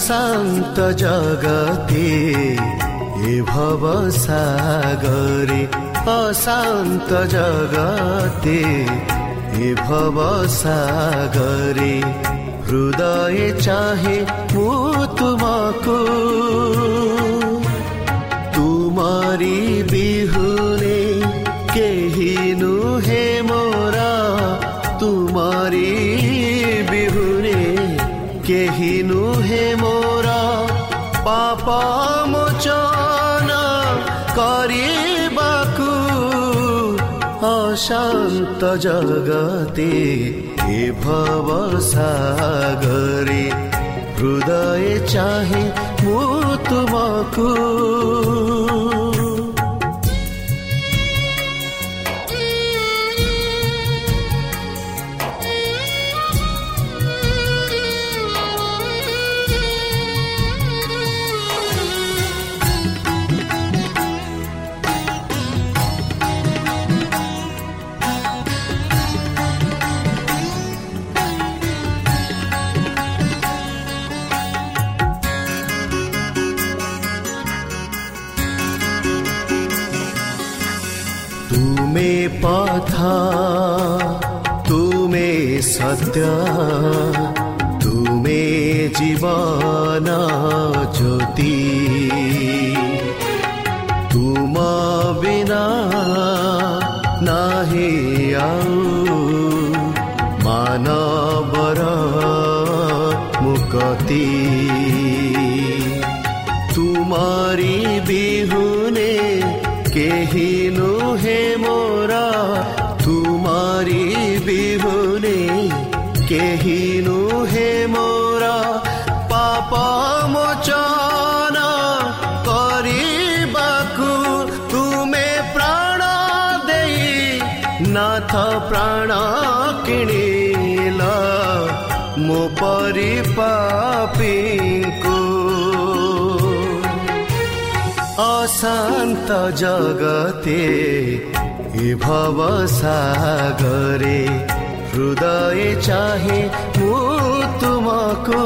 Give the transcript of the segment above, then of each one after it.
न्त जगति एभवसागरे असन्त जगते ए भगरे हृदये तुमको तु পাপমোচন করিবাকু অশান্ত জগতে এ ভব সাগরে হৃদয়ে চাহে মু তুমকু। मीनू मोरा, तुम्हारी के केहीनू है मोरा। पापा मोचाना, करी बाकू, तुम्हें प्राणा दे नाथ प्राणा किणीला। मो परी অশান্ত জগতে এ ভব সাগরে হৃদয়ে চাহে মু তুমকু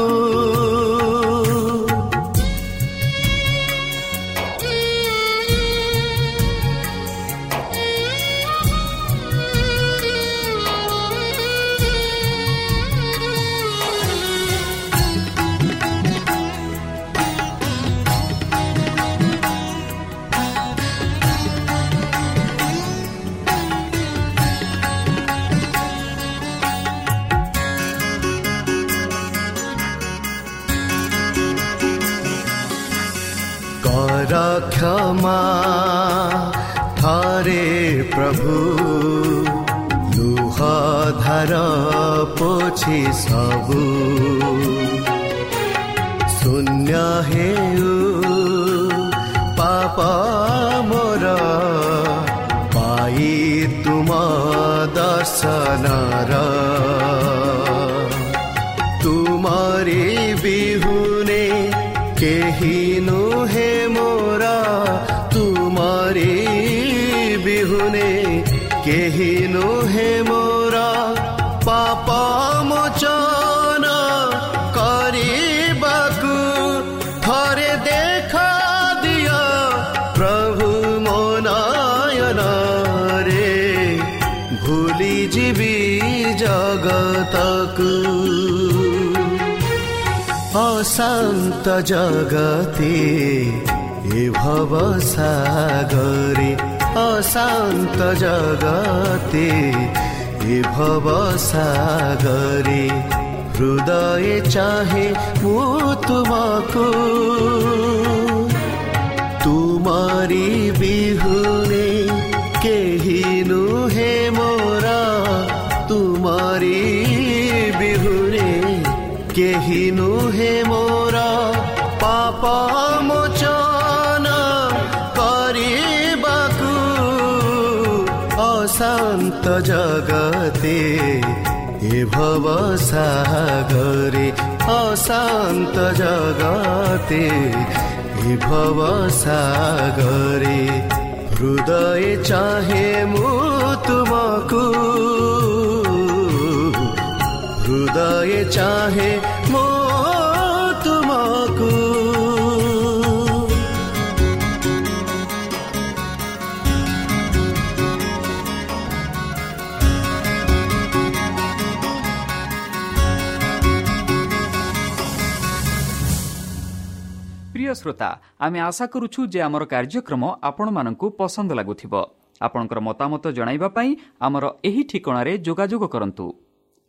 थरे प्रभु दूह पोछि सबु सुन्या हे অশান্ত জগতে, এ ভব সাগরে অশান্ত জগতে, এ ভব সাগরে, হৃদয়ে চাহে মু তোমাকু তুমারি বিহুনে কেহি କେହି ନୁହେ ମୋର ପାପ ମୋଚନ କରିବାକୁ ଅଶାନ୍ତ ଜଗତେ ଏ ଭବ ସାଗରେ ଅଶାନ୍ତ ଜଗତେ ଏ ଭବ ସାଗରେ ହୃଦୟ ଚାହେଁ ମୁଁ ତୁମକୁ हृदय चाहे म तुमको শ্রোতা আমি আশা করুছ যে আমার কার্যক্রম আপনার পসন্দ লাগুব আপনার মতামত পাই আমার এই ঠিকার যোগাযোগ করতু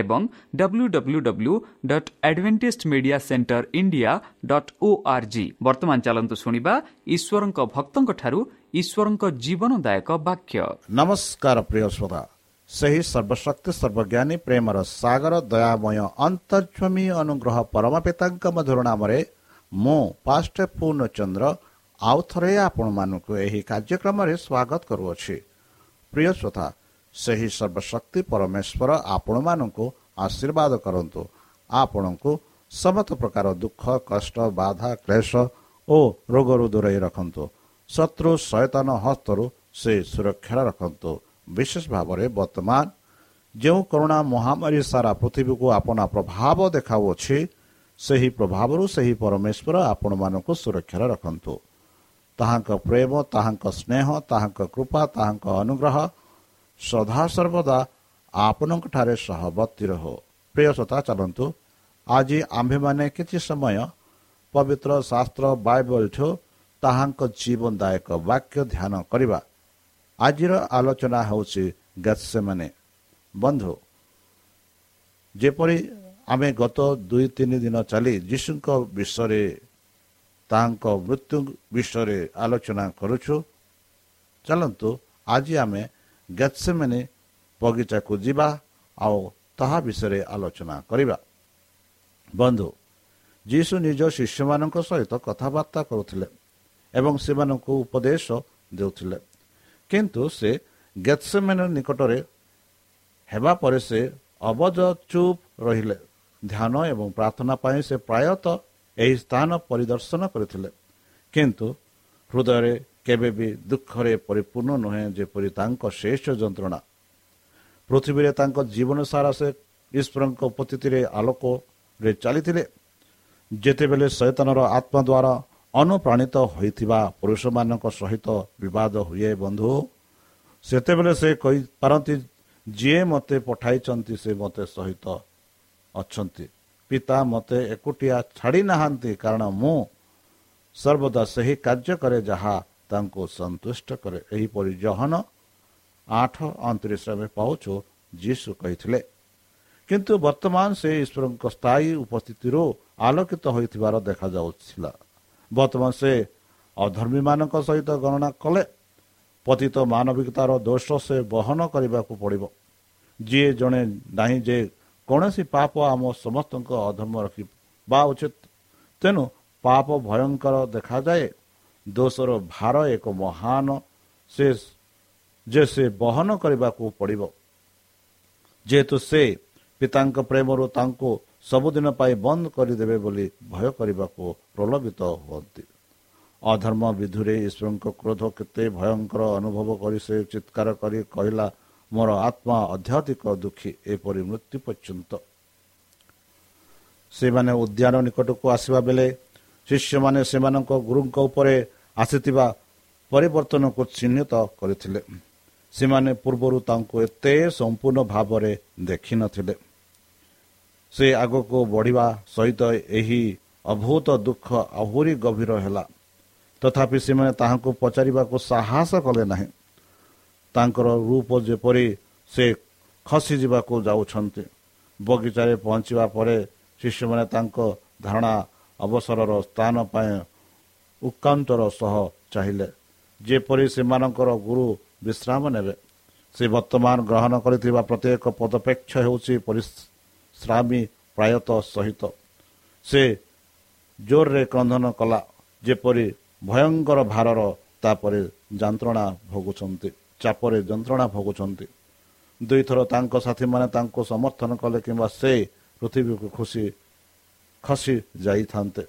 ଏବଂ W W W dot Adventist Media Centre India dot O R G ବର୍ତ୍ତମାନ ଚାଲନ୍ତୁ ଶୁଣିବା ଈଶ୍ୱରଙ୍କ ଭକ୍ତଙ୍କଠାରୁ ଈଶ୍ୱରଙ୍କ ଜୀବନଦାୟକ ବାକ୍ୟ। ନମସ୍କାର ପ୍ରିୟ ଶ୍ରୋତା। ସେହି ସର୍ବଶକ୍ତି ସର୍ବଜ୍ଞାନୀ ପ୍ରେମର ସାଗର ଦୟାମୟ ଅନ୍ତର୍ଜମୀ ଅନୁଗ୍ରହ ପରମ ପିତାଙ୍କ ମଧୁର ନାମରେ ମୁଁ ପାଷ୍ଟ ପୂର୍ଣ୍ଣଚନ୍ଦ୍ର ଆଉ ଥରେ ଆପଣମାନଙ୍କୁ ଏହି କାର୍ଯ୍ୟକ୍ରମରେ ସ୍ୱାଗତ କରୁଅଛି। ପ୍ରିୟ ଶ୍ରୋତା ସେହି ସର୍ବଶକ୍ତି ପରମେଶ୍ୱର ଆପଣମାନଙ୍କୁ ଆଶୀର୍ବାଦ କରନ୍ତୁ। ଆପଣଙ୍କୁ ସମସ୍ତ ପ୍ରକାର ଦୁଃଖ କଷ୍ଟ ବାଧା କ୍ଲେଶ ଓ ରୋଗରୁ ଦୂରେଇ ରଖନ୍ତୁ। ଶତ୍ରୁ ସୟତାନ ହସ୍ତରୁ ସେ ସୁରକ୍ଷା ରଖନ୍ତୁ। ବିଶେଷ ଭାବରେ ବର୍ତ୍ତମାନ ଯେଉଁ କରୋନା ମହାମାରୀ ସାରା ପୃଥିବୀକୁ ଆପଣା ପ୍ରଭାବ ଦେଖାଉଅଛି ସେହି ପ୍ରଭାବରୁ ସେହି ପରମେଶ୍ୱର ଆପଣମାନଙ୍କୁ ସୁରକ୍ଷାରେ ରଖନ୍ତୁ। ତାହାଙ୍କ ପ୍ରେମ ତାହାଙ୍କ ସ୍ନେହ ତାହାଙ୍କ କୃପା ତାହାଙ୍କ ଅନୁଗ୍ରହ ସଦା ସର୍ବଦା ଆପଣଙ୍କଠାରେ ସହବର୍ତ୍ତୀ ରହୁ। ପ୍ରିୟସତା ଚାଲନ୍ତୁ। ଆଜି ଆମ୍ଭେମାନେ କିଛି ସମୟ ପବିତ୍ର ଶାସ୍ତ୍ର ବାଇବଲଠୁ ତାହାଙ୍କ ଜୀବନଦାୟକ ବାକ୍ୟ ଧ୍ୟାନ କରିବା। ଆଜିର ଆଲୋଚନା ହେଉଛି ଗେତ୍ସେମାନେ। ବନ୍ଧୁ ଯେପରି ଆମେ ଗତ ଦୁଇ ତିନି ଦିନ ଚାଲି ଯୀଶୁଙ୍କ ବିଷୟରେ ତାହାଙ୍କ ମୃତ୍ୟୁ ବିଷୟରେ ଆଲୋଚନା କରୁଛୁ ଚାଲନ୍ତୁ ଆଜି ଆମେ ଗେତ୍ସେମାନେ ବଗିଚାକୁ ଯିବା ଆଉ ତାହା ବିଷୟରେ ଆଲୋଚନା କରିବା। ବନ୍ଧୁ ଯୀଶୁ ନିଜ ଶିଷ୍ୟମାନଙ୍କ ସହିତ କଥାବାର୍ତ୍ତା କରୁଥିଲେ ଏବଂ ସେମାନଙ୍କୁ ଉପଦେଶ ଦେଉଥିଲେ। କିନ୍ତୁ ସେ ଗେତ୍ସେମାନ ନିକଟରେ ହେବା ପରେ ସେ ଅବଜ ଚୁପ୍ ରହିଲେ। ଧ୍ୟାନ ଏବଂ ପ୍ରାର୍ଥନା ପାଇଁ ସେ ପ୍ରାୟତଃ ଏହି ସ୍ଥାନ ପରିଦର୍ଶନ କରିଥିଲେ। କିନ୍ତୁ ହୃଦୟରେ କେବେ ବି ଦୁଃଖରେ ପରିପୂର୍ଣ୍ଣ ନୁହେଁ ଯେପରି ତାଙ୍କ ଶେଷ ଯନ୍ତ୍ରଣା। ପୃଥିବୀରେ ତାଙ୍କ ଜୀବନ ସାରା ସେ ଈଶ୍ୱରଙ୍କ ଉପସ୍ଥିତିରେ ଆଲୋକରେ ଚାଲିଥିଲେ। ଯେତେବେଳେ ଶୈତାନର ଆତ୍ମା ଦ୍ୱାରା ଅନୁପ୍ରାଣିତ ହୋଇଥିବା ପୁରୁଷମାନଙ୍କ ସହିତ ବିବାଦ ହୁଏ ବନ୍ଧୁ ସେତେବେଳେ ସେ କହିପାରନ୍ତି ଯିଏ ମୋତେ ପଠାଇଛନ୍ତି ସେ ମୋତେ ସହିତ ଅଛନ୍ତି। ପିତା ମୋତେ ଏକୁଟିଆ ଛାଡ଼ି ନାହାନ୍ତି କାରଣ ମୁଁ ସର୍ବଦା ସେହି କାର୍ଯ୍ୟ କରେ ଯାହା ତାଙ୍କୁ ସନ୍ତୁଷ୍ଟ କରେ। ଏହିପରି ଜହନ ଆଠ ଅଣତିରିଶରେ ଆମେ ପାଉଛୁ ଯୀଶୁ କହିଥିଲେ। କିନ୍ତୁ ବର୍ତ୍ତମାନ ସେ ଈଶ୍ୱରଙ୍କ ସ୍ଥାୟୀ ଉପସ୍ଥିତିରୁ ଆଲୋକିତ ହୋଇଥିବାର ଦେଖାଯାଉଥିଲା। ବର୍ତ୍ତମାନ ସେ ଅଧର୍ମୀମାନଙ୍କ ସହିତ ଗଣନା କଲେ। ପତିତ ମାନବିକତାର ଦୋଷ ସେ ବହନ କରିବାକୁ ପଡ଼ିବ। ଯିଏ ଜଣେ ନାହିଁ ଯେ କୌଣସି ପାପ ଆମ ସମସ୍ତଙ୍କ ଅଧର୍ମ ରଖିବା ଉଚିତ। ତେଣୁ ପାପ ଭୟଙ୍କର ଦେଖାଯାଏ। ଦୋଷର ଭାର ଏକ ମହାନ ସେ ଯେ ସେ ବହନ କରିବାକୁ ପଡ଼ିବ। ଯେହେତୁ ସେ ପିତାଙ୍କ ପ୍ରେମରୁ ତାଙ୍କୁ ସବୁଦିନ ପାଇଁ ବନ୍ଦ କରିଦେବେ ବୋଲି ଭୟ କରିବାକୁ ପ୍ରଲୋଭିତ ହୁଅନ୍ତି। ଅଧର୍ମ ବିଧୁରେ ଈଶ୍ୱରଙ୍କ କ୍ରୋଧ କେତେ ଭୟଙ୍କର ଅନୁଭବ କରି ସେ ଚିତ୍କାର କରି କହିଲା ମୋର ଆତ୍ମା ଅଧ୍ୟାତ୍ମିକ ଦୁଃଖୀ ଏପରି ମୃତ୍ୟୁ ପର୍ଯ୍ୟନ୍ତ। ସେମାନେ ଉଦ୍ୟାନ ନିକଟକୁ ଆସିବା ବେଳେ ଶିଷ୍ୟମାନେ ସେମାନଙ୍କ ଗୁରୁଙ୍କ ଉପରେ ଆସିଥିବା ପରିବର୍ତ୍ତନକୁ ଚିହ୍ନିତ କରିଥିଲେ। ସେମାନେ ପୂର୍ବରୁ ତାଙ୍କୁ ଏତେ ସମ୍ପୂର୍ଣ୍ଣ ଭାବରେ ଦେଖିନଥିଲେ। ସେ ଆଗକୁ ବଢ଼ିବା ସହିତ ଏହି ଅଭୂତ ଦୁଃଖ ଆହୁରି ଗଭୀର ହେଲା। ତଥାପି ସେମାନେ ତାହାଙ୍କୁ ପଚାରିବାକୁ ସାହସ କଲେ ନାହିଁ। ତାଙ୍କର ରୂପ ଯେପରି ସେ ଖସିଯିବାକୁ ଯାଉଛନ୍ତି ବଗିଚାରେ ପହଞ୍ଚିବା ପରେ ଶିଶୁମାନେ ତାଙ୍କ ଧାରଣା ଅବସରର ସ୍ଥାନ ପାଇଁ ଉତ୍କାନ୍ତର ସହ ଚାହିଁଲେ। ଯେପରି ସେମାନଙ୍କର ଗୁରୁ ବିଶ୍ରାମ ନେବେ ସେ ବର୍ତ୍ତମାନ ଗ୍ରହଣ କରିଥିବା ପ୍ରତ୍ୟେକ ପଦପେକ୍ଷ ହେଉଛି ପରିଶ୍ରାମୀ ପ୍ରାୟତଃ ସହିତ। ସେ ଜୋରରେ କ୍ରନ୍ଧନ କଲା ଯେପରି ଭୟଙ୍କର ଭାରର ତାପରେ ଯନ୍ତ୍ରଣା ଭୋଗୁଛନ୍ତି ଚାପରେ ଯନ୍ତ୍ରଣା ଭୋଗୁଛନ୍ତି। ଦୁଇଥର ତାଙ୍କ ସାଥୀମାନେ ତାଙ୍କୁ ସମର୍ଥନ କଲେ କିମ୍ବା ସେ ପୃଥିବୀକୁ ଖୁସି ଖସି ଯାଇଥାନ୍ତେ।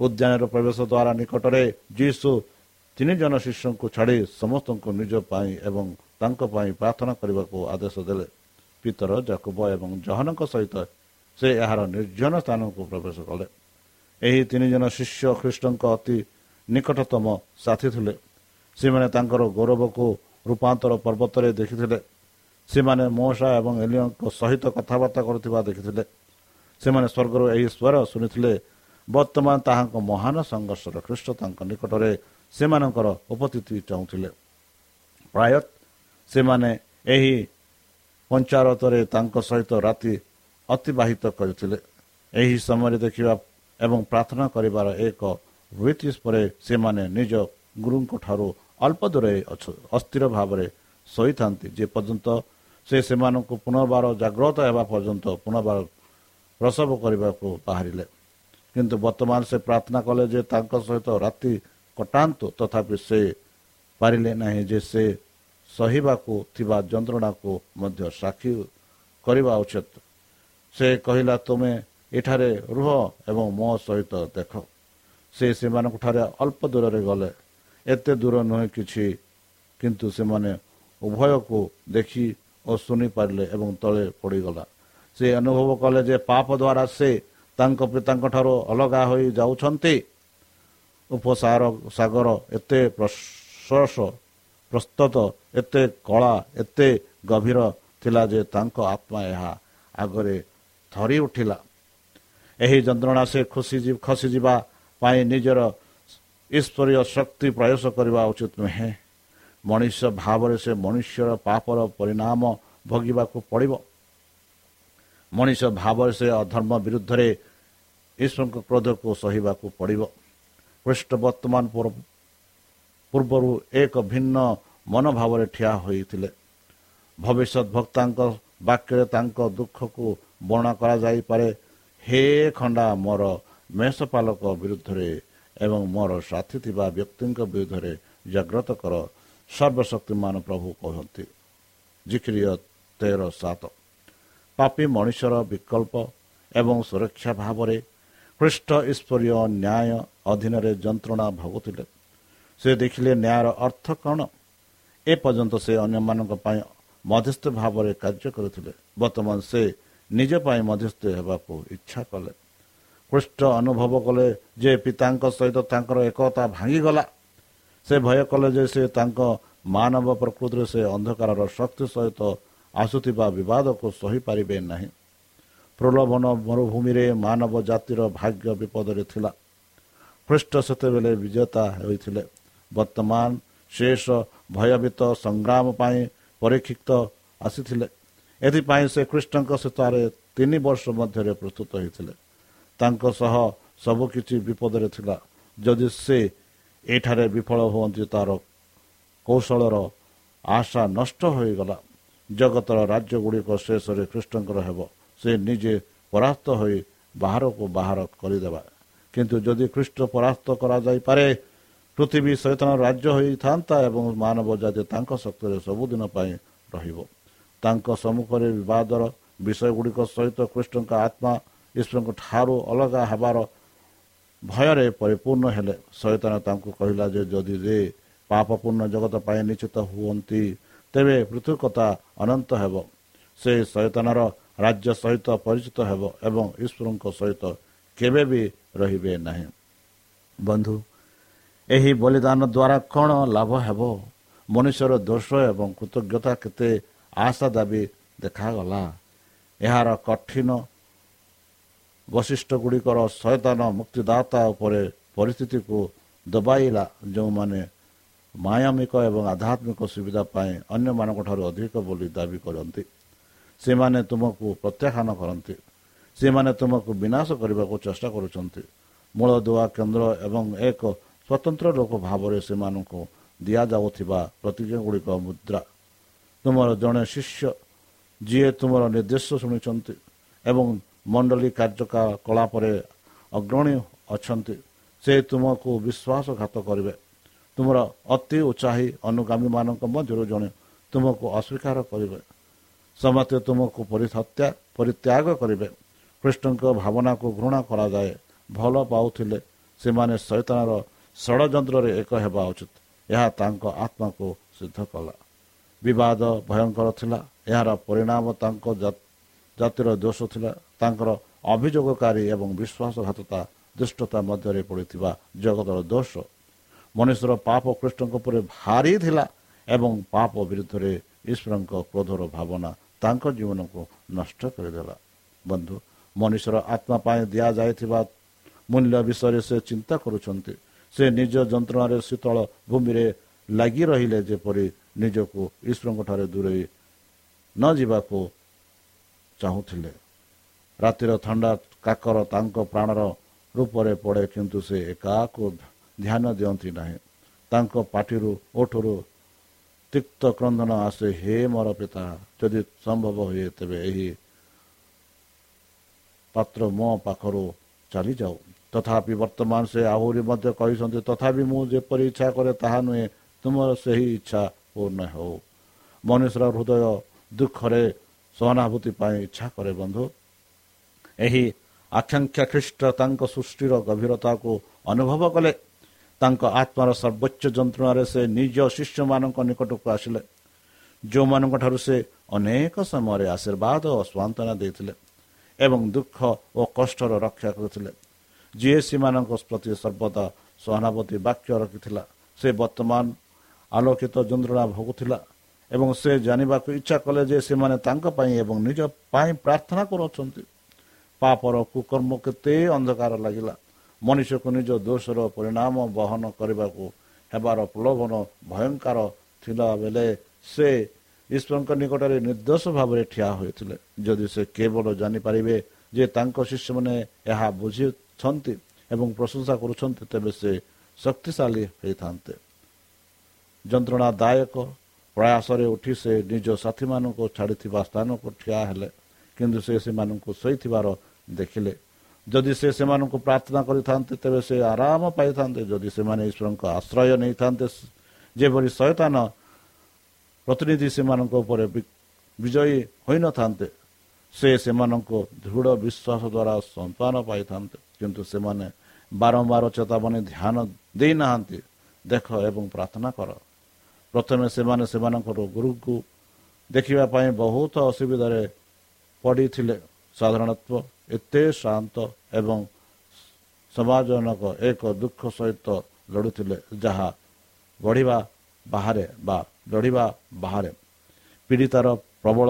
ଉଦ୍ୟାନର ପ୍ରବେଶ ଦ୍ୱାରା ନିକଟରେ ଯୀଶୁ ତିନି ଜଣ ଶିଷ୍ୟଙ୍କୁ ଛାଡ଼ି ସମସ୍ତଙ୍କୁ ନିଜ ପାଇଁ ଏବଂ ତାଙ୍କ ପାଇଁ ପ୍ରାର୍ଥନା କରିବାକୁ ଆଦେଶ ଦେଲେ। ପିତର ଜାକୁବ ଏବଂ ଜହନଙ୍କ ସହିତ ସେ ଏହାର ନିର୍ଜନ ସ୍ଥାନକୁ ପ୍ରବେଶ କଲେ। ଏହି ତିନି ଜଣ ଶିଷ୍ୟ ଖ୍ରୀଷ୍ଟଙ୍କ ଅତି ନିକଟତମ ସାଥୀ ଥିଲେ। ସେମାନେ ତାଙ୍କର ଗୌରବକୁ ରୂପାନ୍ତର ପର୍ବତରେ ଦେଖିଥିଲେ। ସେମାନେ ମୌସା ଏବଂ ଏଲିଓଙ୍କ ସହିତ କଥାବାର୍ତ୍ତା କରୁଥିବା ଦେଖିଥିଲେ। ସେମାନେ ସ୍ୱର୍ଗରୁ ଏହି ସ୍ୱର ଶୁଣିଥିଲେ ବର୍ତ୍ତମାନ ତାହାଙ୍କ ମହାନ ସଂଘର୍ଷର ଖ୍ରୀଷ୍ଟ ତାଙ୍କ ନିକଟରେ ସେମାନଙ୍କର ଉପସ୍ଥିତି ଚାହୁଁଥିଲେ। ପ୍ରାୟ ସେମାନେ ଏହି ପଞ୍ଚାରତରେ ତାଙ୍କ ସହିତ ରାତି ଅତିବାହିତ କରିଥିଲେ। ଏହି ସମୟରେ ଦେଖିବା ଏବଂ ପ୍ରାର୍ଥନା କରିବାର ଏକ ବ୍ରିଟିଶ ପରେ ସେମାନେ ନିଜ ଗୁରୁଙ୍କ ଠାରୁ ଅଳ୍ପ ଦୂରରେ ଅସ୍ଥିର ଭାବରେ ଶୋଇଥାନ୍ତି। ଯେ ପର୍ଯ୍ୟନ୍ତ ସେ ସେମାନଙ୍କୁ ପୁନର୍ବାର ଜାଗ୍ରତ ହେବା ପର୍ଯ୍ୟନ୍ତ ପୁନର୍ବାର ପ୍ରସବ କରିବାକୁ ବାହାରିଲେ। କିନ୍ତୁ ବର୍ତ୍ତମାନ ସେ ପ୍ରାର୍ଥନା କଲେ ଯେ ତାଙ୍କ ସହିତ ରାତି କଟାନ୍ତୁ ତଥାପି ସେ ପାରିଲେ ନାହିଁ ଯେ ସେ ସହିବାକୁ ଥିବା ଯନ୍ତ୍ରଣାକୁ ମଧ୍ୟ ସାକ୍ଷୀ କରିବା ଉଚିତ ସେ କହିଲା ତୁମେ ଏଠାରେ ରୁହ ଏବଂ ମୋ ସହିତ ଦେଖ। ସେ ସେମାନଙ୍କ ଠାରେ ଅଳ୍ପ ଦୂରରେ ଗଲେ। ଏତେ ଦୂର ନୁହେଁ କିଛି। କିନ୍ତୁ ସେମାନେ ଉଭୟକୁ ଦେଖି ଓ ଶୁଣିପାରିଲେ ଏବଂ ତଳେ ପଡ଼ିଗଲା। ସେ ଅନୁଭବ କଲେ ଯେ ପାପ ଦ୍ୱାରା ସେ ତାଙ୍କ ପିତାଙ୍କ ଠାରୁ ଅଲଗା ହୋଇ ଯାଉଛନ୍ତି। ଉପସାର ସାଗର ଏତେ ପ୍ରଶସ ପ୍ରସ୍ତୁତ ଏତେ କଳା ଏତେ ଗଭୀର ଥିଲା ଯେ ତାଙ୍କ ଆତ୍ମା ଏହା ଆଗରେ ଥରି ଉଠିଲା। ଏହି ଯନ୍ତ୍ରଣା ସେ ଖୁସି ଖସିଯିବା ପାଇଁ ନିଜର ଈଶ୍ୱରୀୟ ଶକ୍ତି ପ୍ରୟାସ କରିବା ଉଚିତ ନୁହେଁ। ମଣିଷ ଭାବରେ ସେ ମନୁଷ୍ୟର ପାପର ପରିଣାମ ଭୋଗିବାକୁ ପଡ଼ିବ। ମଣିଷ ଭାବରେ ସେ ଅଧର୍ମ ବିରୁଦ୍ଧରେ ଈଶ୍ୱରଙ୍କ କ୍ରୋଧକୁ ସହିବାକୁ ପଡ଼ିବ। ଖ୍ରୀଷ୍ଟ ବର୍ତ୍ତମାନ ପୂର୍ବରୁ ଏକ ଭିନ୍ନ ମନୋଭାବରେ ଠିଆ ହୋଇଥିଲେ। ଭବିଷ୍ୟତ ଭକ୍ତାଙ୍କ ବାକ୍ୟରେ ତାଙ୍କ ଦୁଃଖକୁ ବର୍ଣ୍ଣନା କରାଯାଇପାରେ ହେ ଖଣ୍ଡା ମୋର ମେଷପାଲକ ବିରୁଦ୍ଧରେ ଏବଂ ମୋର ସାଥୀ ଥିବା ବ୍ୟକ୍ତିଙ୍କ ବିରୁଦ୍ଧରେ ଜାଗ୍ରତ କର ସର୍ବଶକ୍ତିମାନ ପ୍ରଭୁ କହନ୍ତି। ଜିକ୍ରିୟ ତେର ସାତ। ପାପି ମଣିଷର ବିକଳ୍ପ ଏବଂ ସୁରକ୍ଷା ଭାବରେ ଖ୍ରୀଷ୍ଟ ଈଶ୍ୱରୀୟ ନ୍ୟାୟ ଅଧୀନରେ ଯନ୍ତ୍ରଣା ଭୋଗୁଥିଲେ। ସେ ଦେଖିଲେ ନ୍ୟାୟର ଅର୍ଥ କ'ଣ? ଏପର୍ଯ୍ୟନ୍ତ ସେ ଅନ୍ୟମାନଙ୍କ ପାଇଁ ମଧ୍ୟସ୍ଥ ଭାବରେ କାର୍ଯ୍ୟ କରୁଥିଲେ। ବର୍ତ୍ତମାନ ସେ ନିଜ ପାଇଁ ମଧ୍ୟସ୍ଥ ହେବାକୁ ଇଚ୍ଛା କଲେ। ପୃଷ୍ଠ ଅନୁଭବ କଲେ ଯେ ପିତାଙ୍କ ସହିତ ତାଙ୍କର ଏକତା ଭାଙ୍ଗିଗଲା। ସେ ଭୟ କଲେ ଯେ ସେ ତାଙ୍କ ମାନବ ପ୍ରକୃତିରେ ସେ ଅନ୍ଧକାରର ଶକ୍ତି ସହିତ ଆସୁଥିବା ବିବାଦକୁ ସହିପାରିବେ ନାହିଁ। ପ୍ରଲୋଭନ ମରୁଭୂମିରେ ମାନବ ଜାତିର ଭାଗ୍ୟ ବିପଦରେ ଥିଲା। ଖ୍ରୀଷ୍ଟ ସେତେବେଳେ ବିଜେତା ହୋଇଥିଲେ। ବର୍ତ୍ତମାନ ଶେଷ ଭୟଭୀତ ସଂଗ୍ରାମ ପାଇଁ ପରୀକ୍ଷିତ ଆସିଥିଲେ। ଏଥିପାଇଁ ସେ ଖ୍ରୀଷ୍ଟଙ୍କ ସୀତାରେ ତିନି ବର୍ଷ ମଧ୍ୟରେ ପ୍ରସ୍ତୁତ ହୋଇଥିଲେ। ତାଙ୍କ ସହ ସବୁକିଛି ବିପଦରେ ଥିଲା। ଯଦି ସେ ଏଠାରେ ବିଫଳ ହୁଅନ୍ତି ତାର କୌଶଳର ଆଶା ନଷ୍ଟ ହୋଇଗଲା। ଜଗତର ରାଜ୍ୟ ଗୁଡ଼ିକ ଶେଷରେ ଖ୍ରୀଷ୍ଟଙ୍କର ହେବ। ସେ ନିଜେ ପରାସ୍ତ ହୋଇ ବାହାରକୁ ବାହାର କରିଦେବା। କିନ୍ତୁ ଯଦି ଖ୍ରୀଷ୍ଟ ପରାସ୍ତ କରାଯାଇପାରେ ପୃଥିବୀ ସୈତନ ରାଜ୍ୟ ହୋଇଥାନ୍ତା ଏବଂ ମାନବ ଜାତି ତାଙ୍କ ଶକ୍ତିରେ ସବୁଦିନ ପାଇଁ ରହିବ। ତାଙ୍କ ସମ୍ମୁଖରେ ବିବାଦର ବିଷୟ ଗୁଡ଼ିକ ସହିତ କୃଷ୍ଣଙ୍କ ଆତ୍ମା ଈଶ୍ୱରଙ୍କ ଠାରୁ ଅଲଗା ହେବାର ଭୟରେ ପରିପୂର୍ଣ୍ଣ ହେଲେ ସୈତନ ତାଙ୍କୁ କହିଲା ଯେ ଯଦି ଯେ ପାପପୂର୍ଣ୍ଣ ଜଗତ ପାଇଁ ନିଶ୍ଚିତ ହୁଅନ୍ତି ତେବେ ପୃଥକତା ଅନନ୍ତ ହେବ। ସେ ସୈତନର ରାଜ୍ୟ ସହିତ ପରିଚିତ ହେବ ଏବଂ ଈଶ୍ୱରଙ୍କ ସହିତ କେବେ ବି ରହିବେ ନାହିଁ। ବନ୍ଧୁ ଏହି ବଳିଦାନ ଦ୍ୱାରା କ'ଣ ଲାଭ ହେବ? ମନୁଷ୍ୟର ଦୋଷ ଏବଂ କୃତଜ୍ଞତା କେତେ ଆଶା ଦାବି ଦେଖାଗଲା। ଏହାର କଠିନ ବୈଶିଷ୍ଟ୍ୟ ଗୁଡ଼ିକର ସୈତାନ ମୁକ୍ତିଦାତା ଉପରେ ପରିସ୍ଥିତିକୁ ଦବାଇଲା ଯେଉଁମାନେ ମାୟାମିକ ଏବଂ ଆଧ୍ୟାତ୍ମିକ ସୁବିଧା ପାଇଁ ଅନ୍ୟମାନଙ୍କ ଠାରୁ ଅଧିକ ବୋଲି ଦାବି କରନ୍ତି। ସେମାନେ ତୁମକୁ ପ୍ରତ୍ୟାଖ୍ୟାନ କରନ୍ତି। ସେମାନେ ତୁମକୁ ବିନାଶ କରିବାକୁ ଚେଷ୍ଟା କରୁଛନ୍ତି। ମୂଳଦୁଆ କେନ୍ଦ୍ର ଏବଂ ଏକ ସ୍ୱତନ୍ତ୍ର ଲୋକ ଭାବରେ ସେମାନଙ୍କୁ ଦିଆଯାଉଥିବା ପ୍ରତିଜ୍ଞା ଗୁଡ଼ିକ ମୁଦ୍ରା। ତୁମର ଜଣେ ଶିଷ୍ୟ ଯିଏ ତୁମର ନିର୍ଦ୍ଦେଶ ଶୁଣିଛନ୍ତି ଏବଂ ମଣ୍ଡଳୀ କାର୍ଯ୍ୟକଳାପରେ ଅଗ୍ରଣୀ ଅଛନ୍ତି ସେ ତୁମକୁ ବିଶ୍ୱାସଘାତ କରିବେ। ତୁମର ଅତି ଉତ୍ସାହୀ ଅନୁଗାମୀମାନଙ୍କ ମଧ୍ୟରୁ ଜଣେ ତୁମକୁ ଅସ୍ୱୀକାର କରିବେ। ସମସ୍ତେ ତୁମକୁ ପରିହତ୍ୟା ପରିତ୍ୟାଗ କରିବେ। କୃଷ୍ଣଙ୍କ ଭାବନାକୁ ଘୃଣା କରାଯାଏ ଭଲ ପାଉଥିଲେ ସେମାନେ ଶୈତାନର ଷଡ଼ଯନ୍ତ୍ରରେ ଏକ ହେବା ଉଚିତ। ଏହା ତାଙ୍କ ଆତ୍ମାକୁ ସିଦ୍ଧ କଲା। ବିବାଦ ଭୟଙ୍କର ଥିଲା ଏହାର ପରିଣାମ ତାଙ୍କ ଜାତିର ଦୋଷ ଥିଲା ତାଙ୍କର ଅଭିଯୋଗକାରୀ ଏବଂ ବିଶ୍ୱାସଘାତତା ଦୁଷ୍ଟତା ମଧ୍ୟରେ ପଡ଼ିଥିବା ଜଗତର ଦୋଷ ମନୁଷ୍ୟର ପାପ କୃଷ୍ଣଙ୍କ ଉପରେ ଭାରି ଥିଲା ଏବଂ ପାପ ବିରୁଦ୍ଧରେ ଈଶ୍ୱରଙ୍କ କ୍ରୋଧର ଭାବନା ତାଙ୍କ ଜୀବନକୁ ନଷ୍ଟ କରିଦେଲା। ବନ୍ଧୁ ମନୁଷ୍ୟର ଆତ୍ମା ପାଇଁ ଦିଆଯାଇଥିବା ମୂଲ୍ୟ ବିଷୟରେ ସେ ଚିନ୍ତା କରୁଛନ୍ତି। ସେ ନିଜ ଯନ୍ତ୍ରଣାରେ ଶୀତଳ ଭୂମିରେ ଲାଗି ରହିଲେ ଯେପରି ନିଜକୁ ଈଶ୍ୱରଙ୍କ ଠାରେ ଦୂରେଇ ନ ଯିବାକୁ ଚାହୁଁଥିଲେ। ରାତିର ଥଣ୍ଡା କାକର ତାଙ୍କ ପ୍ରାଣର ରୂପରେ ପଡ଼େ କିନ୍ତୁ ସେ ଏକାକୁ ଧ୍ୟାନ ଦିଅନ୍ତି ନାହିଁ। ତାଙ୍କ ପାଟିରୁ ଓଠରୁ ତିକ୍ତ କ୍ରନ୍ଦନ ଆସେ ହେ ମୋର ପିତା ଯଦି ସମ୍ଭବ ହୁଏ ତେବେ ଏହି ପାତ୍ର ମୋ ପାଖରୁ ଚାଲିଯାଉ। ତଥାପି ବର୍ତ୍ତମାନ ସେ ଆହୁରି ମଧ୍ୟ କହିଛନ୍ତି ତଥାପି ମୁଁ ଯେପରି ଇଚ୍ଛା କରେ ତାହା ନୁହେଁ ତୁମର ସେହି ଇଚ୍ଛା ପୂର୍ଣ୍ଣ ହେଉ। ମନୁଷ୍ୟର ହୃଦୟ ଦୁଃଖରେ ସହାନୁଭୂତି ପାଇଁ ଇଚ୍ଛା କରେ ବନ୍ଧୁ। ଏହି ଆକାଂକ୍ଷା ଖ୍ରୀଷ୍ଟ ତାଙ୍କ ସୃଷ୍ଟିର ଗଭୀରତାକୁ ଅନୁଭବ କଲେ। ତାଙ୍କ ଆତ୍ମାର ସର୍ବୋଚ୍ଚ ଯନ୍ତ୍ରଣାରେ ସେ ନିଜ ଶିଷ୍ୟମାନଙ୍କ ନିକଟକୁ ଆସିଲେ। ଯେଉଁମାନଙ୍କ ଠାରୁ ସେ ଅନେକ ସମୟରେ ଆଶୀର୍ବାଦ ଓ ସ୍ୱାନ୍ତନା ଦେଇଥିଲେ ଏବଂ ଦୁଃଖ ଓ କଷ୍ଟର ରକ୍ଷା କରିଥିଲେ। ଯିଏ ସେମାନଙ୍କ ପ୍ରତି ସର୍ବଦା ସହାନୁଭୂତି ବାକ୍ୟ ରଖିଥିଲା। ସେ ବର୍ତ୍ତମାନ ଆଲୋକିତ ଯନ୍ତ୍ରଣା ଭୋଗୁଥିଲା ଏବଂ ସେ ଜାଣିବାକୁ ଇଚ୍ଛା କଲେ ଯେ ସେମାନେ ତାଙ୍କ ପାଇଁ ଏବଂ ନିଜ ପାଇଁ ପ୍ରାର୍ଥନା କରୁଅଛନ୍ତି। ପାପର କୁକର୍ମ କେତେ ଅନ୍ଧକାର ଲାଗିଲା। ମନୁଷ୍ୟକୁ ନିଜ ଦୋଷର ପରିଣାମ ବହନ କରିବାକୁ ହେବାର ପ୍ରଲୋଭନ ଭୟଙ୍କର ଥିଲା ବେଳେ ସେ ଈଶ୍ୱରଙ୍କ ନିକଟରେ ନିର୍ଦ୍ଦୋଷ ଭାବରେ ଠିଆ ହୋଇଥିଲେ। ଯଦି ସେ କେବଳ ଜାଣିପାରିବେ ଯେ ତାଙ୍କ ଶିଷ୍ୟମାନେ ଏହା ବୁଝିଛନ୍ତି ଏବଂ ପ୍ରଶଂସା କରୁଛନ୍ତି ତେବେ ସେ ଶକ୍ତିଶାଳୀ ହୋଇଥାନ୍ତେ। ଯନ୍ତ୍ରଣାଦାୟକ ପ୍ରୟାସରେ ଉଠି ସେ ନିଜ ସାଥୀମାନଙ୍କୁ ଛାଡ଼ିଥିବା ସ୍ଥାନକୁ ଠିଆ ହେଲେ କିନ୍ତୁ ସେ ସେମାନଙ୍କୁ ଶୋଇଥିବାର ଦେଖିଲେ। ଯଦି ସେ ସେମାନଙ୍କୁ ପ୍ରାର୍ଥନା କରିଥାନ୍ତେ ତେବେ ସେ ଆରାମ ପାଇଥାନ୍ତେ। ଯଦି ସେମାନେ ଈଶ୍ୱରଙ୍କ ଆଶ୍ରୟ ନେଇଥାନ୍ତେ ଯେପରି ଶୟତାନ ପ୍ରତିନିଧି ସେମାନଙ୍କ ଉପରେ ବିଜୟୀ ହୋଇନଥାନ୍ତେ ସେ ସେମାନଙ୍କୁ ଦୃଢ଼ ବିଶ୍ୱାସ ଦ୍ୱାରା ସନ୍ତାନ ପାଇଥାନ୍ତେ। କିନ୍ତୁ ସେମାନେ ବାରମ୍ବାର ଚେତାବନୀ ଧ୍ୟାନ ଦେଇନାହାନ୍ତି। ଦେଖ ଏବଂ ପ୍ରାର୍ଥନା କର। ପ୍ରଥମେ ସେମାନେ ସେମାନଙ୍କର ଗୁରୁକୁ ଦେଖିବା ପାଇଁ ବହୁତ ଅସୁବିଧାରେ ପଡ଼ିଥିଲେ। ସାଧାରଣତଃ ଏତେ ଶାନ୍ତ ଏବଂ ସମାଜଜନକ ଏକ ଦୁଃଖ ସହିତ ଲଢ଼ୁଥିଲେ ଯାହା ବଢ଼ିବା ବାହାରେ ବା ଲଢ଼ିବା ବାହାରେ। ପୀଡ଼ିତାର ପ୍ରବଳ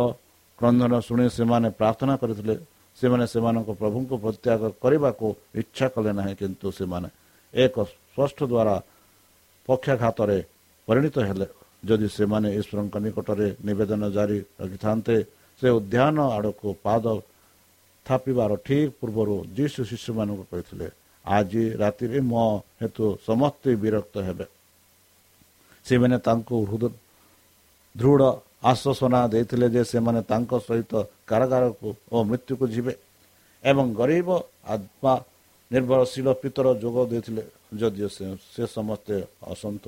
କ୍ରନ୍ଧନ ଶୁଣି ସେମାନେ ପ୍ରାର୍ଥନା କରିଥିଲେ ସେମାନେ ସେମାନଙ୍କ ପ୍ରଭୁଙ୍କୁ ପ୍ରତ୍ୟାଗ କରିବାକୁ ଇଚ୍ଛା କଲେ ନାହିଁ କିନ୍ତୁ ସେମାନେ ଏକ ସ୍ପଷ୍ଟ ଦ୍ୱାରା ପକ୍ଷାଘାତରେ ପରିଣତ ହେଲେ। ଯଦି ସେମାନେ ଈଶ୍ୱରଙ୍କ ନିକଟରେ ନିବେଦନ ଜାରି ରଖିଥାନ୍ତେ ସେ ଉଦ୍ୟାନ ଆଡ଼କୁ ପାଦ ଥାପିବାର ଠିକ୍ ପୂର୍ବରୁ ଯୀଶୁ ଶିଶୁମାନଙ୍କୁ କହିଥିଲେ ଆଜି ରାତିରେ ମୋ ହେତୁ ସମସ୍ତେ ବିରକ୍ତ ହେବେ। ସେମାନେ ତାଙ୍କୁ ଦୃଢ଼ ଆଶ୍ୱାସନା ଦେଇଥିଲେ ଯେ ସେମାନେ ତାଙ୍କ ସହିତ କାରାଗାରକୁ ଓ ମୃତ୍ୟୁକୁ ଯିବେ ଏବଂ ଗରିବ ଆତ୍ମା ନିର୍ଭରଶୀଳ ପିତର ଯୋଗ ଦେଇଥିଲେ। ଯଦିଓ ସେ ସମସ୍ତେ ଅସନ୍ତ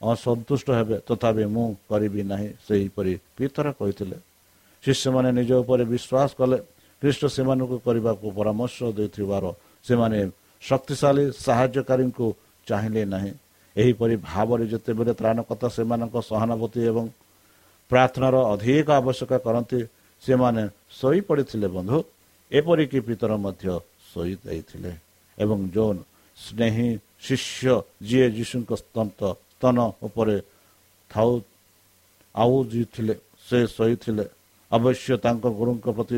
ଅସନ୍ତୁଷ୍ଟ ହେବେ ତଥାପି ମୁଁ କରିବି ନାହିଁ। ସେହିପରି ପିତର କହିଥିଲେ। ଶିଷ୍ୟମାନେ ନିଜ ଉପରେ ବିଶ୍ୱାସ କଲେ ଖ୍ରୀଷ୍ଟ ସେମାନଙ୍କୁ କରିବାକୁ ପରାମର୍ଶ ଦେଇଥିବାର ସେମାନେ ଶକ୍ତିଶାଳୀ ସାହାଯ୍ୟକାରୀଙ୍କୁ ଚାହିଁଲେ ନାହିଁ। ଏହିପରି ଭାବରେ ଯେତେବେଳେ ତ୍ରାଣକର୍ତ୍ତା ସେମାନଙ୍କ ସହାନୁଭୂତି ଏବଂ ପ୍ରାର୍ଥନାର ଅଧିକ ଆବଶ୍ୟକ କରନ୍ତି ସେମାନେ ଶୋଇପଡ଼ିଥିଲେ ବନ୍ଧୁ। ଏପରିକି ପିତର ମଧ୍ୟ ଶୋଇ ଦେଇଥିଲେ ଏବଂ ଜୋନ୍ ସ୍ନେହୀ ଶିଷ୍ୟ ଯିଏ ଯୀଶୁଙ୍କ ସ୍ତନ୍ତ ସ୍ତନ ଉପରେ ଥାଉ ଆଉ ଥିଲେ ସେ ଶୋଇଥିଲେ। ଅବଶ୍ୟ ତାଙ୍କ ଗୁରୁଙ୍କ ପ୍ରତି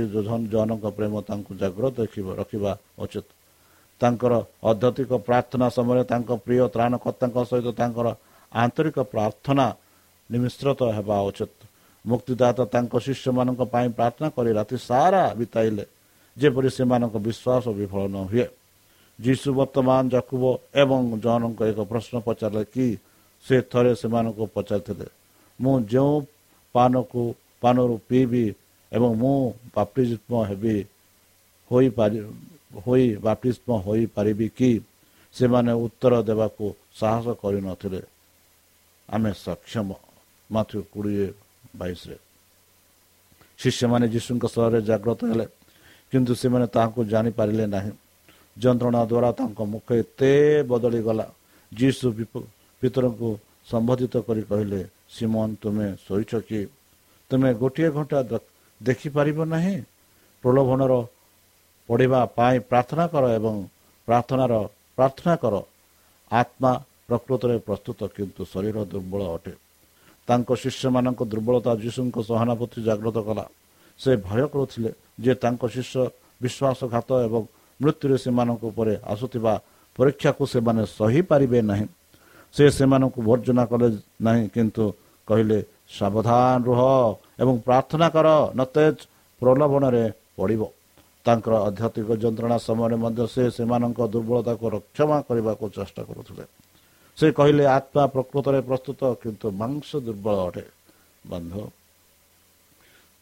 ଜନଙ୍କ ପ୍ରେମ ତାଙ୍କୁ ଜାଗ୍ରତ ରଖିବା ଉଚିତ। ତାଙ୍କର ଅଧ୍ୟତିକ ପ୍ରାର୍ଥନା ସମୟରେ ତାଙ୍କ ପ୍ରିୟ ତ୍ରାଣକର୍ତ୍ତାଙ୍କ ସହିତ ତାଙ୍କର ଆନ୍ତରିକ ପ୍ରାର୍ଥନା ନିମିଶ୍ରତ ହେବା ଉଚିତ। ମୁକ୍ତିଦାତା ତାଙ୍କ ଶିଷ୍ୟମାନଙ୍କ ପାଇଁ ପ୍ରାର୍ଥନା କରି ରାତି ସାରା ବିତାଇଲେ ଯେପରି ସେମାନଙ୍କ ବିଶ୍ୱାସ ବିଫଳ ନ ହୁଏ। ଯୀଶୁ ବର୍ତ୍ତମାନ ଜକୁବ ଏବଂ ଜନଙ୍କ ଏକ ପ୍ରଶ୍ନ ପଚାରିଲେ କି? ସେ ଥରେ ସେମାନଙ୍କୁ ପଚାରିଥିଲେ ମୁଁ ଯେଉଁ ପାନକୁ ପାନରୁ ପିଇବି ଏବଂ ମୁଁ ବାପ୍ତିଷ୍ମ ହେବି ହୋଇପାରି ହୋଇ ବାପ୍ତିଷ୍ମ ହୋଇପାରିବି କି? ସେମାନେ ଉତ୍ତର ଦେବାକୁ ସାହସ କରିନଥିଲେ। ଆମେ ସକ୍ଷମ ମାଥ୍ୟୁ କୋଡ଼ିଏ ବାଇଶରେ। ଶିଷ୍ୟମାନେ ଯୀଶୁଙ୍କ ସହରରେ ଜାଗ୍ରତ ହେଲେ କିନ୍ତୁ ସେମାନେ ତାହାକୁ ଜାଣିପାରିଲେ ନାହିଁ। ଯନ୍ତ୍ରଣା ଦ୍ୱାରା ତାଙ୍କ ମୁଖ ଏତେ ବଦଳିଗଲା ଯୀଶୁ ପିତରଙ୍କୁ ସମ୍ବୋଧିତ କରି କହିଲେ ସିମନ ତୁମେ ଶୋଇଛ କି? ତୁମେ ଗୋଟିଏ ଘଣ୍ଟା ଦେଖିପାରିବ ନାହିଁ। ପ୍ରଲୋଭନର ପଢ଼ିବା ପାଇଁ ପ୍ରାର୍ଥନା କର ଏବଂ ପ୍ରାର୍ଥନାର ପ୍ରାର୍ଥନା କର। ଆତ୍ମା ପ୍ରକୃତରେ ପ୍ରସ୍ତୁତ କିନ୍ତୁ ଶରୀର ଦୁର୍ବଳ ଅଟେ। ତାଙ୍କ ଶିଷ୍ୟମାନଙ୍କ ଦୁର୍ବଳତା ଯୀଶୁଙ୍କ ସହାନୁଭୂତି ଜାଗ୍ରତ କଲା। ସେ ଭୟ କରୁଥିଲେ ଯେ ତାଙ୍କ ଶିଷ୍ୟ ବିଶ୍ୱାସଘାତ ଏବଂ ମୃତ୍ୟୁରେ ସେମାନଙ୍କ ଉପରେ ଆସୁଥିବା ପରୀକ୍ଷାକୁ ସେମାନେ ସହିପାରିବେ ନାହିଁ। ସେ ସେମାନଙ୍କୁ ବର୍ଜନା କଲେ ନାହିଁ କିନ୍ତୁ କହିଲେ ସାବଧାନ ରୁହ। ଏବଂ ପ୍ରାର୍ଥନା କର ନତେଜ ପ୍ରଲୋଭନରେ ପଡ଼ିବ। ତାଙ୍କର ଆଧ୍ୟାତ୍ମିକ ଯନ୍ତ୍ରଣା ସମୟରେ ମଧ୍ୟ ସେ ସେମାନଙ୍କ ଦୁର୍ବଳତାକୁ ରକ୍ଷମା କରିବାକୁ ଚେଷ୍ଟା କରୁଥିଲେ। ସେ କହିଲେ ଆତ୍ମା ପ୍ରକୃତରେ ପ୍ରସ୍ତୁତ କିନ୍ତୁ ମାଂସ ଦୁର୍ବଳ ଅଟେ। ବନ୍ଧୁ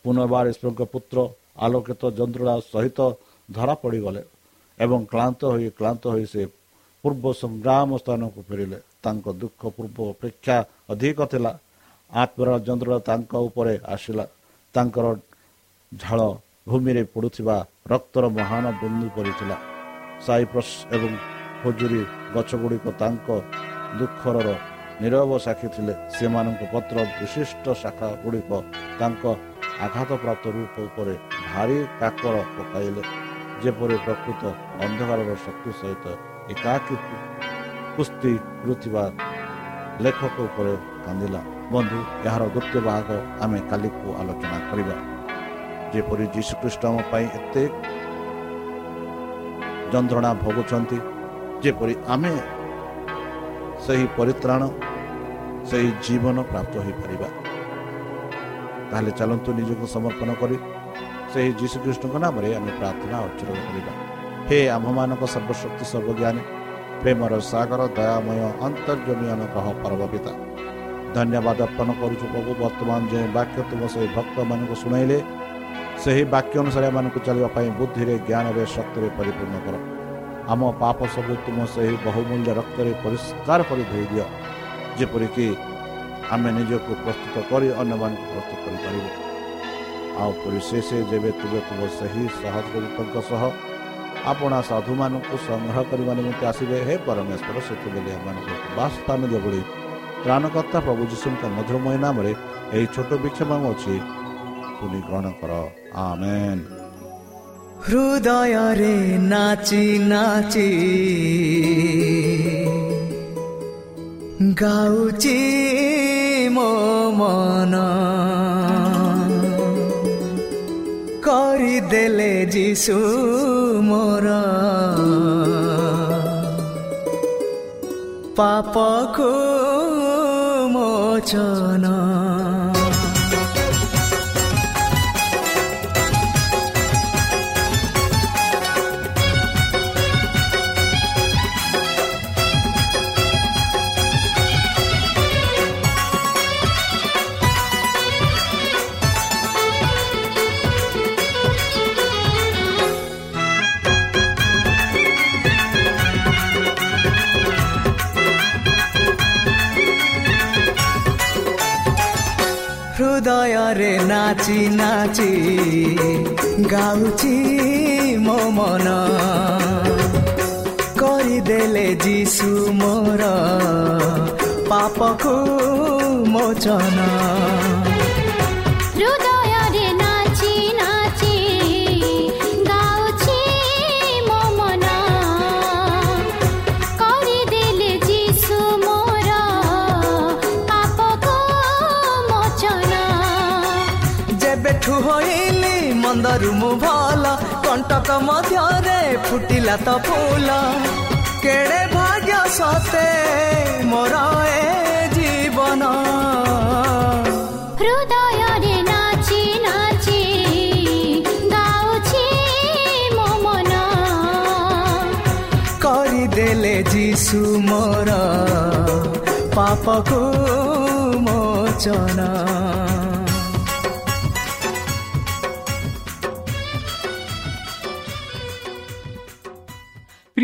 ପୁନର୍ବାର ଈଶ୍ୱରଙ୍କ ପୁତ୍ର ଆଲୋକିତ ଯନ୍ତ୍ରଣା ସହିତ ଧରା ପଡ଼ିଗଲେ ଏବଂ କ୍ଳାନ୍ତ ହୋଇ କ୍ଳାନ୍ତ ହୋଇ ସେ ପୂର୍ବ ସଂଗ୍ରାମ ସ୍ଥାନକୁ ଫେରିଲେ। ତାଙ୍କ ଦୁଃଖ ପୂର୍ବ ଅପେକ୍ଷା ଅଧିକ ଥିଲା। ଆତ୍ମର ଯନ୍ତ୍ରଣା ତାଙ୍କ ଉପରେ ଆସିଲା। ତାଙ୍କର ଝାଳ ଭୂମିରେ ପଡ଼ୁଥିବା ରକ୍ତର ମହାନ ବନ୍ଧୁ କରିଥିଲା ସାଇପ୍ରସ୍ ଏବଂ ଖଜୁରୀ ଗଛଗୁଡ଼ିକ ତାଙ୍କ ଦୁଃଖର ନିରବ ସାକ୍ଷୀ ଥିଲେ। ସେମାନଙ୍କ ପତ୍ର ବିଶିଷ୍ଟ ଶାଖା ଗୁଡ଼ିକ ତାଙ୍କ ଆଘାତପ୍ରାପ୍ତ ରୂପ ଉପରେ ଭାରି କାକର ପକାଇଲେ। ଯେପରି ପ୍ରକୃତ ଅନ୍ଧକାରର ଶକ୍ତି ସହିତ ଏକାକୀ କୁସ୍ତି କରୁଥିବା ଲେଖକ ଉପରେ କାନ୍ଦିଲା। ବନ୍ଧୁ ଏହାର ଦ୍ୱିତୀୟ ଭାଗ ଆମେ କାଲିକୁ ଆଲୋଚନା କରିବା। ଯେପରି ଯୀଶୁଖ୍ରୀଷ୍ଟ ଆମ ପାଇଁ ଏତେ ଯନ୍ତ୍ରଣା ଭୋଗୁଛନ୍ତି ଯେପରି ଆମେ ସେହି ପରିତ୍ରାଣ ସେହି ଜୀବନ ପ୍ରାପ୍ତ ହୋଇପାରିବା। ତାହେଲେ ଚାଲନ୍ତୁ ନିଜକୁ ସମର୍ପଣ କରି ସେହି ଯୀଶୁଖ୍ରୀଷ୍ଟଙ୍କ ନାମରେ ଆମେ ପ୍ରାର୍ଥନା ଅର୍ଚ୍ଚନା କରିବା। ହେ ଆମ୍ଭମାନଙ୍କ ସର୍ବଶକ୍ତି ସର୍ବଜ୍ଞାନୀ ପ୍ରେମର ସାଗର ଦୟାମୟ ଅନ୍ତର୍ଜମୀ ଅନୁଗ୍ରହ ପର୍ବ ପିତା। ଧନ୍ୟବାଦ ଅର୍ପଣ କରୁଛୁ ପ୍ରଭୁ। ବର୍ତ୍ତମାନ ଯେଉଁ ବାକ୍ୟ ତୁମ ସେହି ଭକ୍ତମାନଙ୍କୁ ଶୁଣାଇଲେ ସେହି ବାକ୍ୟ ଅନୁସାରେ ଏମାନଙ୍କୁ ଚାଲିବା ପାଇଁ ବୁଦ୍ଧିରେ ଜ୍ଞାନରେ ଶକ୍ତିରେ ପରିପୂର୍ଣ୍ଣ କର। ଆମ ପାପ ସବୁ ତୁମ ସେହି ବହୁମୂଲ୍ୟ ରକ୍ତରେ ପରିଷ୍କାର କରି ଧୋଇଦିଅ ଯେପରିକି ଆମେ ନିଜକୁ ପ୍ରସ୍ତୁତ କରି ଅନ୍ୟମାନଙ୍କୁ ପ୍ରସ୍ତୁତ କରିପାରିବୁ। ଆଉ ପରିଶେଷ ଯେବେ ତୁମେ ତୁମ ସେହି ସହଦୂତଙ୍କ ସହ ଆପଣା ସାଧୁମାନଙ୍କୁ ସଂଗ୍ରହ କରିବା ନିମନ୍ତେ ଆସିବେ ହେ ପରମେଶ୍ୱର ସେତେବେଳେ ଏମାନଙ୍କୁ ବାସସ୍ଥାନ ଦିଅ ଭଳି ତ୍ରାଣକର୍ତ୍ତା ପ୍ରଭୁ ଯୀଶୁଙ୍କ ମଧୁରମୟ ନାମରେ ଏହି ଛୋଟ ବିକ୍ଷମ ଅଛି ଶୁଣି ଗ୍ରହଣ କର। ଆମେନ୍। ହୃଦୟରେ ନାଚି ନାଚି ଗାଉଛି ମୋ ମନ। କରିଦେଲେ ଯିଶୁ ମୋର। ପାପକୁ ମୋଚନ ହୃଦୟରେ ନାଚି ନାଚି ଗାଉଛି ମୋ ମନ କରିଦେଲେ ଯୀଶୁ ମୋର ପାପକୁ ମୋଚନ ମନ୍ଦରୁ ମୁଁ ଭଲ। କଣ୍ଟକ ମଧ୍ୟରେ ଫୁଟିଲା ତ ଫୁଲ। କେଡ଼େ ଭାଗ୍ୟ ସତେ ମୋର ଏ ଜୀବନ। ହୃଦୟରେ ନାଚି ନାଚି ଗାଉଛି ମୋ ମନ। କରିଦେଲେ ଯୀଶୁ ମୋର ପାପକୁ ମୋଚନ।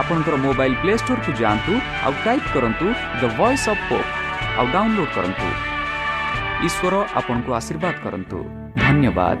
ଆପଣଙ୍କର ମୋବାଇଲ୍ ପ୍ଲେ ଷ୍ଟୋରକୁ ଯାଆନ୍ତୁ ଆଉ ଟାଇପ୍ କରନ୍ତୁ ଦ ଭଏସ୍ ଅଫ୍ ପୋପ୍ ଆଉ ଡାଉନଲୋଡ୍ କରନ୍ତୁ। ଈଶ୍ୱର ଆପଣଙ୍କୁ ଆଶୀର୍ବାଦ କରନ୍ତୁ। ଧନ୍ୟବାଦ।